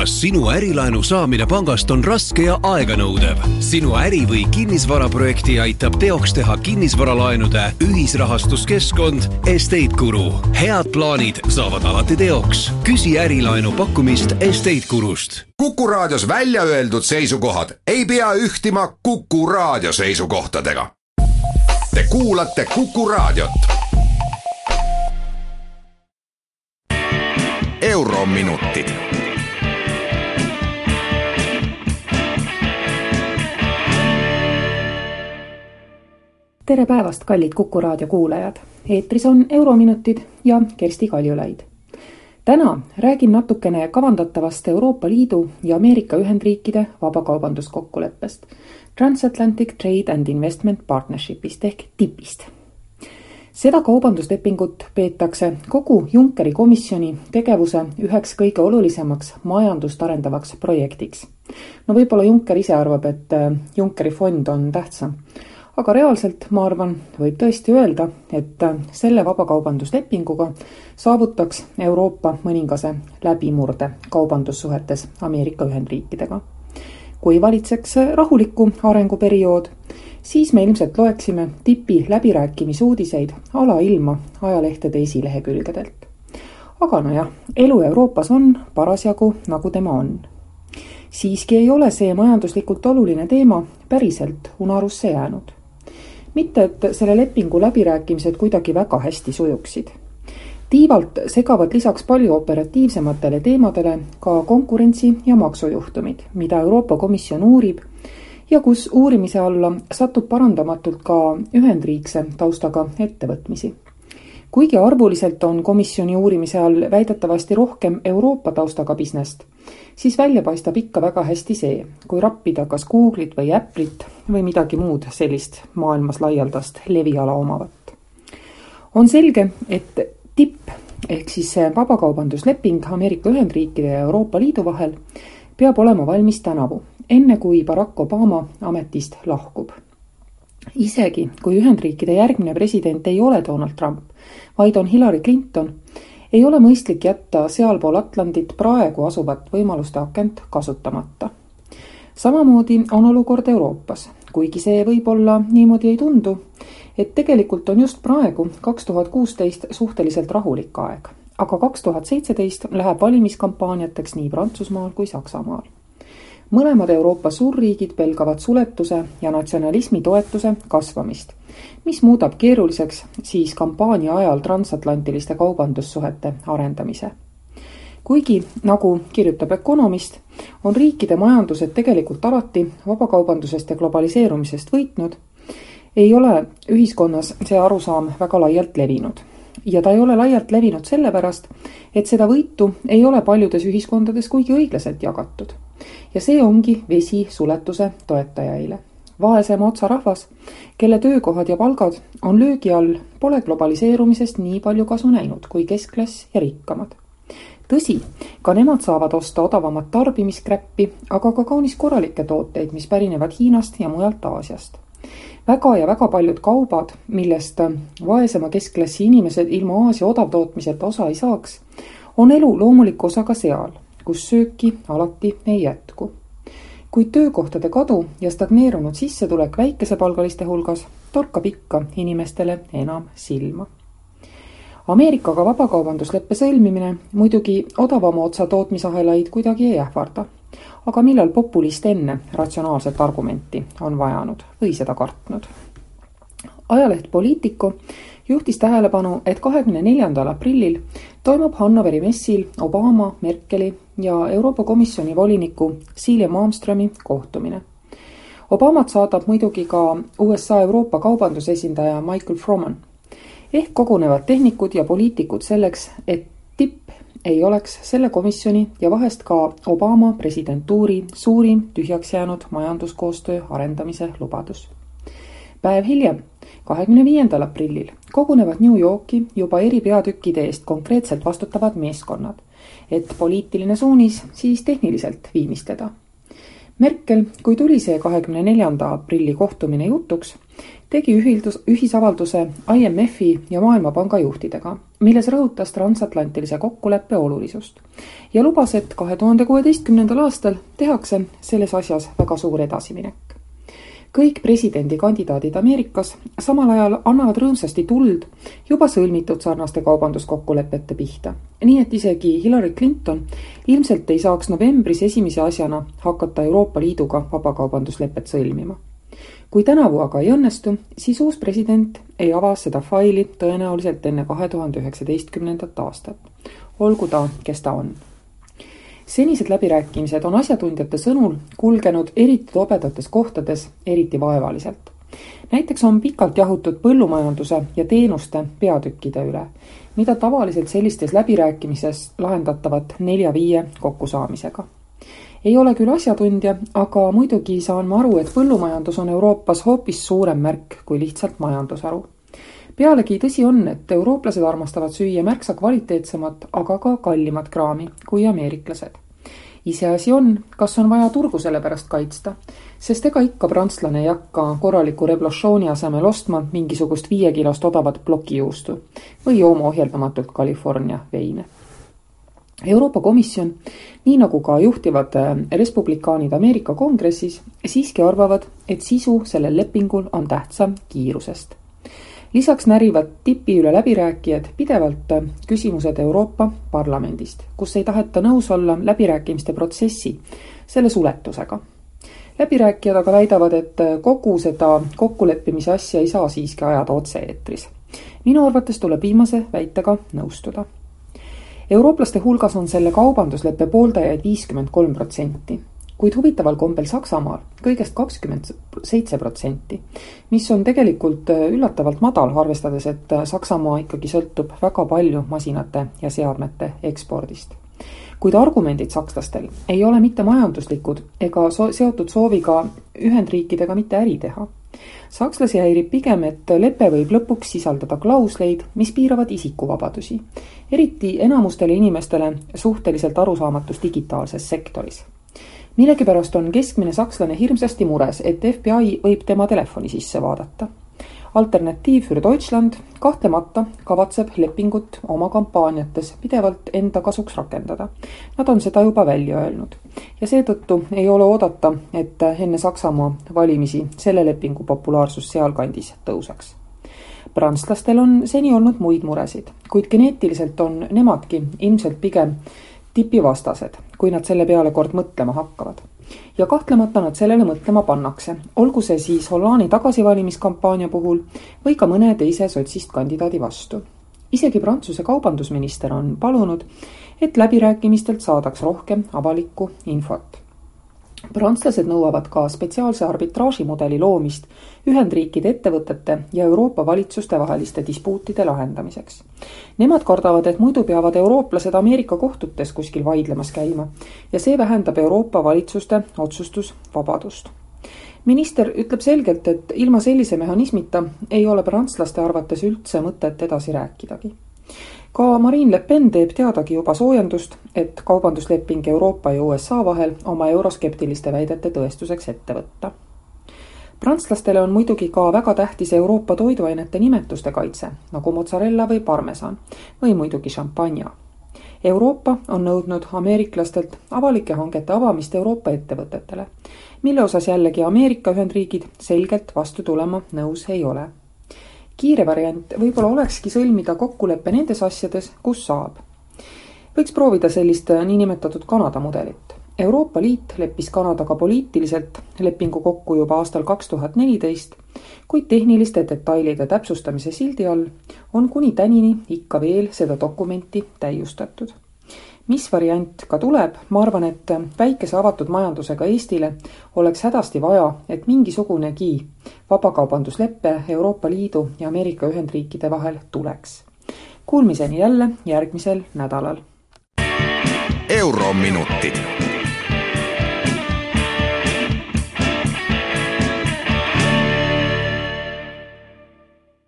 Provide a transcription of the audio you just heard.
kas sinu ärilaenu saamine pangast on raske ja aeganõudev? sinu äri- või kinnisvaraprojekti aitab teoks teha kinnisvaralaenude ühisrahastuskeskkond Estate Guru. head plaanid saavad alati teoks. küsi ärilaenu pakkumist Estate Gurust. kuku raadios välja öeldud seisukohad ei pea ühtima Kuku raadio seisukohtadega. Te kuulate Kuku raadiot eurominutid. Tere päevast, kallid Kuku raadio kuulajad. eetris on Eurominutid ja Kersti Kaljulaid. täna räägin natukene kavandatavast Euroopa Liidu ja Ameerika Ühendriikide vabakaubanduskokkuleppest, Transatlantic Trade and Investment Partnershipist ehk TIP-ist seda kaubanduslepingut peetakse kogu Junckeri komisjoni tegevuse üheks kõige olulisemaks majandust arendavaks projektiks. no võib-olla Juncker ise arvab, et äh, Junckeri fond on tähtsam, aga reaalselt, ma arvan, võib tõesti öelda, et äh, selle vabakaubanduslepinguga saavutaks Euroopa mõningase läbimurde kaubandussuhetes Ameerika Ühendriikidega. kui valitseks rahuliku arenguperiood, siis me ilmselt loeksime tipi läbirääkimisuudiseid alailma ajalehtede esilehekülgedelt. aga nojah, elu Euroopas on parasjagu nagu tema on. siiski ei ole see majanduslikult oluline teema päriselt unarusse jäänud. Mitte, et selle lepingu läbirääkimised kuidagi väga hästi sujuksid tiivalt segavad lisaks palju operatiivsematele teemadele ka konkurentsi ja maksujuhtumid, mida Euroopa Komisjon uurib ja kus uurimise alla satub parandamatult ka Ühendriikse taustaga ettevõtmisi. Kuigi arvuliselt on komisjoni uurimise all väidetavasti rohkem Euroopa taustaga business't, siis välja paistab ikka väga hästi see, kui rappida kas Google'it või Apple'it või midagi muud sellist maailmas laialdast leviala omavat. on selge, et tipp ehk siis vabakaubandusleping Ameerika Ühendriikide ja Euroopa Liidu vahel peab olema valmis tänavu enne kui Barack Obama ametist lahkub. Isegi kui Ühendriikide järgmine president ei ole Donald Trump, vaid on Hillary Clinton, ei ole mõistlik jätta sealpool Atlandit praegu asuvat võimaluste akent kasutamata. samamoodi on olukord Euroopas, kuigi see võib-olla niimoodi ei tundu, et tegelikult on just praegu, kaks tuhat kuusteist, suhteliselt rahulik aeg aga kaks tuhat seitseteist läheb valimiskampaaniateks nii Prantsusmaal kui Saksamaal mõlemad Euroopa suurriigid pelgavad suletuse ja natsionalismi toetuse kasvamist, mis muudab keeruliseks siis kampaania ajal transatlantiliste kaubandussuhete arendamise. kuigi, nagu kirjutab Ökonomist, on riikide majandused tegelikult alati vabakaubandusest ja globaliseerumisest võitnud, ei ole ühiskonnas see arusaam väga laialt levinud ja ta ei ole laialt levinud sellepärast, et seda võitu ei ole paljudes ühiskondades kuigi õiglaselt jagatud ja see ongi vesi suletuse toetajaile. vaesema otsa rahvas, kelle töökohad ja palgad on löögi all, pole globaliseerumisest nii palju kasu näinud kui keskklass ja rikkamad. tõsi, ka nemad saavad osta odavamat tarbimiskrappi, aga ka kaunis korralikke tooteid, mis pärinevad Hiinast ja mujalt Aasiast väga ja väga paljud kaubad, millest vaesema keskklassi inimesed ilma Aasia odavtootmiseta osa ei saaks, on elu loomulik osa ka seal kus sööki alati ei jätku. kuid töökohtade kadu ja stagneerunud sissetulek väikesepalgaliste hulgas torkab ikka inimestele enam silma. Ameerikaga vabakaubandusleppe sõlmimine muidugi odavama otsa tootmisahelaid kuidagi ei ähvarda. aga millal populist enne ratsionaalset argumenti on vajanud või seda kartnud? Ajaleht Politico juhtis tähelepanu, et kahekümne neljandal aprillil toimub Hannoveri messil Obama, Merkeli ja Euroopa Komisjoni voliniku Celia Malmströmi kohtumine. Obamat saadab muidugi ka USA Euroopa kaubandusesindaja Michael Froman. ehk kogunevad tehnikud ja poliitikud selleks, et tipp ei oleks selle komisjoni ja vahest ka Obama presidentuuri suurim tühjaks jäänud majanduskoostöö arendamise lubadus. päev hiljem kahekümne viiendal aprillil kogunevad New Yorki juba eri peatükkide eest konkreetselt vastutavad meeskonnad, et poliitiline suunis siis tehniliselt viimistleda. Merkel, kui tuli see kahekümne neljanda aprilli kohtumine jutuks, tegi ühildus, ühisavalduse IMF-i ja Maailmapanga juhtidega, milles rõhutas transatlantilise kokkuleppe olulisust ja lubas, et kahe tuhande kuueteistkümnendal aastal tehakse selles asjas väga suur edasiminek kõik presidendikandidaadid Ameerikas samal ajal annavad rõõmsasti tuld juba sõlmitud sarnaste kaubanduskokkulepete pihta. nii et isegi Hillary Clinton ilmselt ei saaks novembris esimese asjana hakata Euroopa Liiduga vabakaubanduslepet sõlmima. kui tänavu aga ei õnnestu, siis uus president ei ava seda faili tõenäoliselt enne kahe tuhande üheksateistkümnendat aastat. olgu ta, kes ta on senised läbirääkimised on asjatundjate sõnul kulgenud eriti tobedates kohtades eriti vaevaliselt. näiteks on pikalt jahutud põllumajanduse ja teenuste peatükkide üle, mida tavaliselt sellistes läbirääkimises lahendatavat nelja-viie kokkusaamisega. ei ole küll asjatundja, aga muidugi saan ma aru, et põllumajandus on Euroopas hoopis suurem märk kui lihtsalt majandusharu pealegi tõsi on, et eurooplased armastavad süüa märksa kvaliteetsemat, aga ka kallimat kraami kui ameeriklased. iseasi on, kas on vaja turgu selle pärast kaitsta, sest ega ikka prantslane ei hakka korraliku reblochoni asemel ostma mingisugust viiekilost odavat plokijuustu või jooma ohjeldamatult California veine Euroopa Komisjon, nii nagu ka juhtivad äh, respublikaanid Ameerika Kongressis, siiski arvavad, et sisu sellel lepingul on tähtsam kiirusest lisaks närivad tipi üle läbirääkijad pidevalt küsimused Euroopa Parlamendist, kus ei taheta nõus olla läbirääkimiste protsessi, selle suletusega. läbirääkijad aga väidavad, et kogu seda kokkuleppimise asja ei saa siiski ajada otse-eetris. minu arvates tuleb viimase väitega nõustuda. eurooplaste hulgas on selle kaubandusleppe pooldajaid viiskümmend kolm protsenti kuid huvitaval kombel Saksamaal kõigest kakskümmend seitse protsenti, mis on tegelikult äh, üllatavalt madal, arvestades, et äh, Saksamaa ikkagi sõltub väga palju masinate ja seadmete ekspordist. kuid argumendid sakslastel ei ole mitte majanduslikud ega so seotud sooviga Ühendriikidega mitte äri teha. sakslasi häirib pigem, et lepe võib lõpuks sisaldada klausleid, mis piiravad isikuvabadusi, eriti enamustele inimestele suhteliselt arusaamatus digitaalses sektoris millegipärast on keskmine sakslane hirmsasti mures, et FBI võib tema telefoni sisse vaadata. alternatiiv für Deutschland kahtlemata kavatseb lepingut oma kampaaniates pidevalt enda kasuks rakendada. Nad on seda juba välja öelnud ja seetõttu ei ole oodata, et enne Saksamaa valimisi selle lepingu populaarsus sealkandis tõuseks prantslastel on seni olnud muid muresid, kuid geneetiliselt on nemadki ilmselt pigem tipivastased, kui nad selle peale kord mõtlema hakkavad. ja kahtlemata nad sellele mõtlema pannakse, olgu see siis Hollandi tagasivalimiskampaania puhul või ka mõne teise sotsist kandidaadi vastu. isegi Prantsuse kaubandusminister on palunud, et läbirääkimistelt saadaks rohkem avalikku infot prantslased nõuavad ka spetsiaalse arbitraažimudeli loomist Ühendriikide ettevõtete ja Euroopa valitsuste vaheliste dispuutide lahendamiseks. Nemad kardavad, et muidu peavad eurooplased Ameerika kohtutes kuskil vaidlemas käima ja see vähendab Euroopa valitsuste otsustusvabadust minister ütleb selgelt, et ilma sellise mehhanismita ei ole prantslaste arvates üldse mõtet edasi rääkidagi ka Marine Le Pen teeb teadagi juba soojendust, et kaubandusleping Euroopa ja USA vahel oma euroskeptiliste väidete tõestuseks ette võtta. prantslastele on muidugi ka väga tähtis Euroopa toiduainete nimetuste kaitse, nagu mozzarella või parmesan või muidugi šampanja. Euroopa on nõudnud ameeriklastelt avalike hangete avamist Euroopa ettevõtetele, mille osas jällegi Ameerika Ühendriigid selgelt vastu tulema nõus ei ole kiire variant võib-olla olekski sõlmida kokkulepe nendes asjades, kus saab. võiks proovida sellist äh, niinimetatud Kanada mudelit. Euroopa Liit leppis Kanadaga poliitiliselt lepingu kokku juba aastal kaks tuhat neliteist, kuid tehniliste detailide täpsustamise sildi all on kuni tänini ikka veel seda dokumenti täiustatud mis variant ka tuleb, ma arvan, et väikese avatud majandusega Eestile oleks hädasti vaja, et mingisugunegi vabakaubanduslepe Euroopa Liidu ja Ameerika Ühendriikide vahel tuleks. Kuulmiseni jälle järgmisel nädalal. eurominutid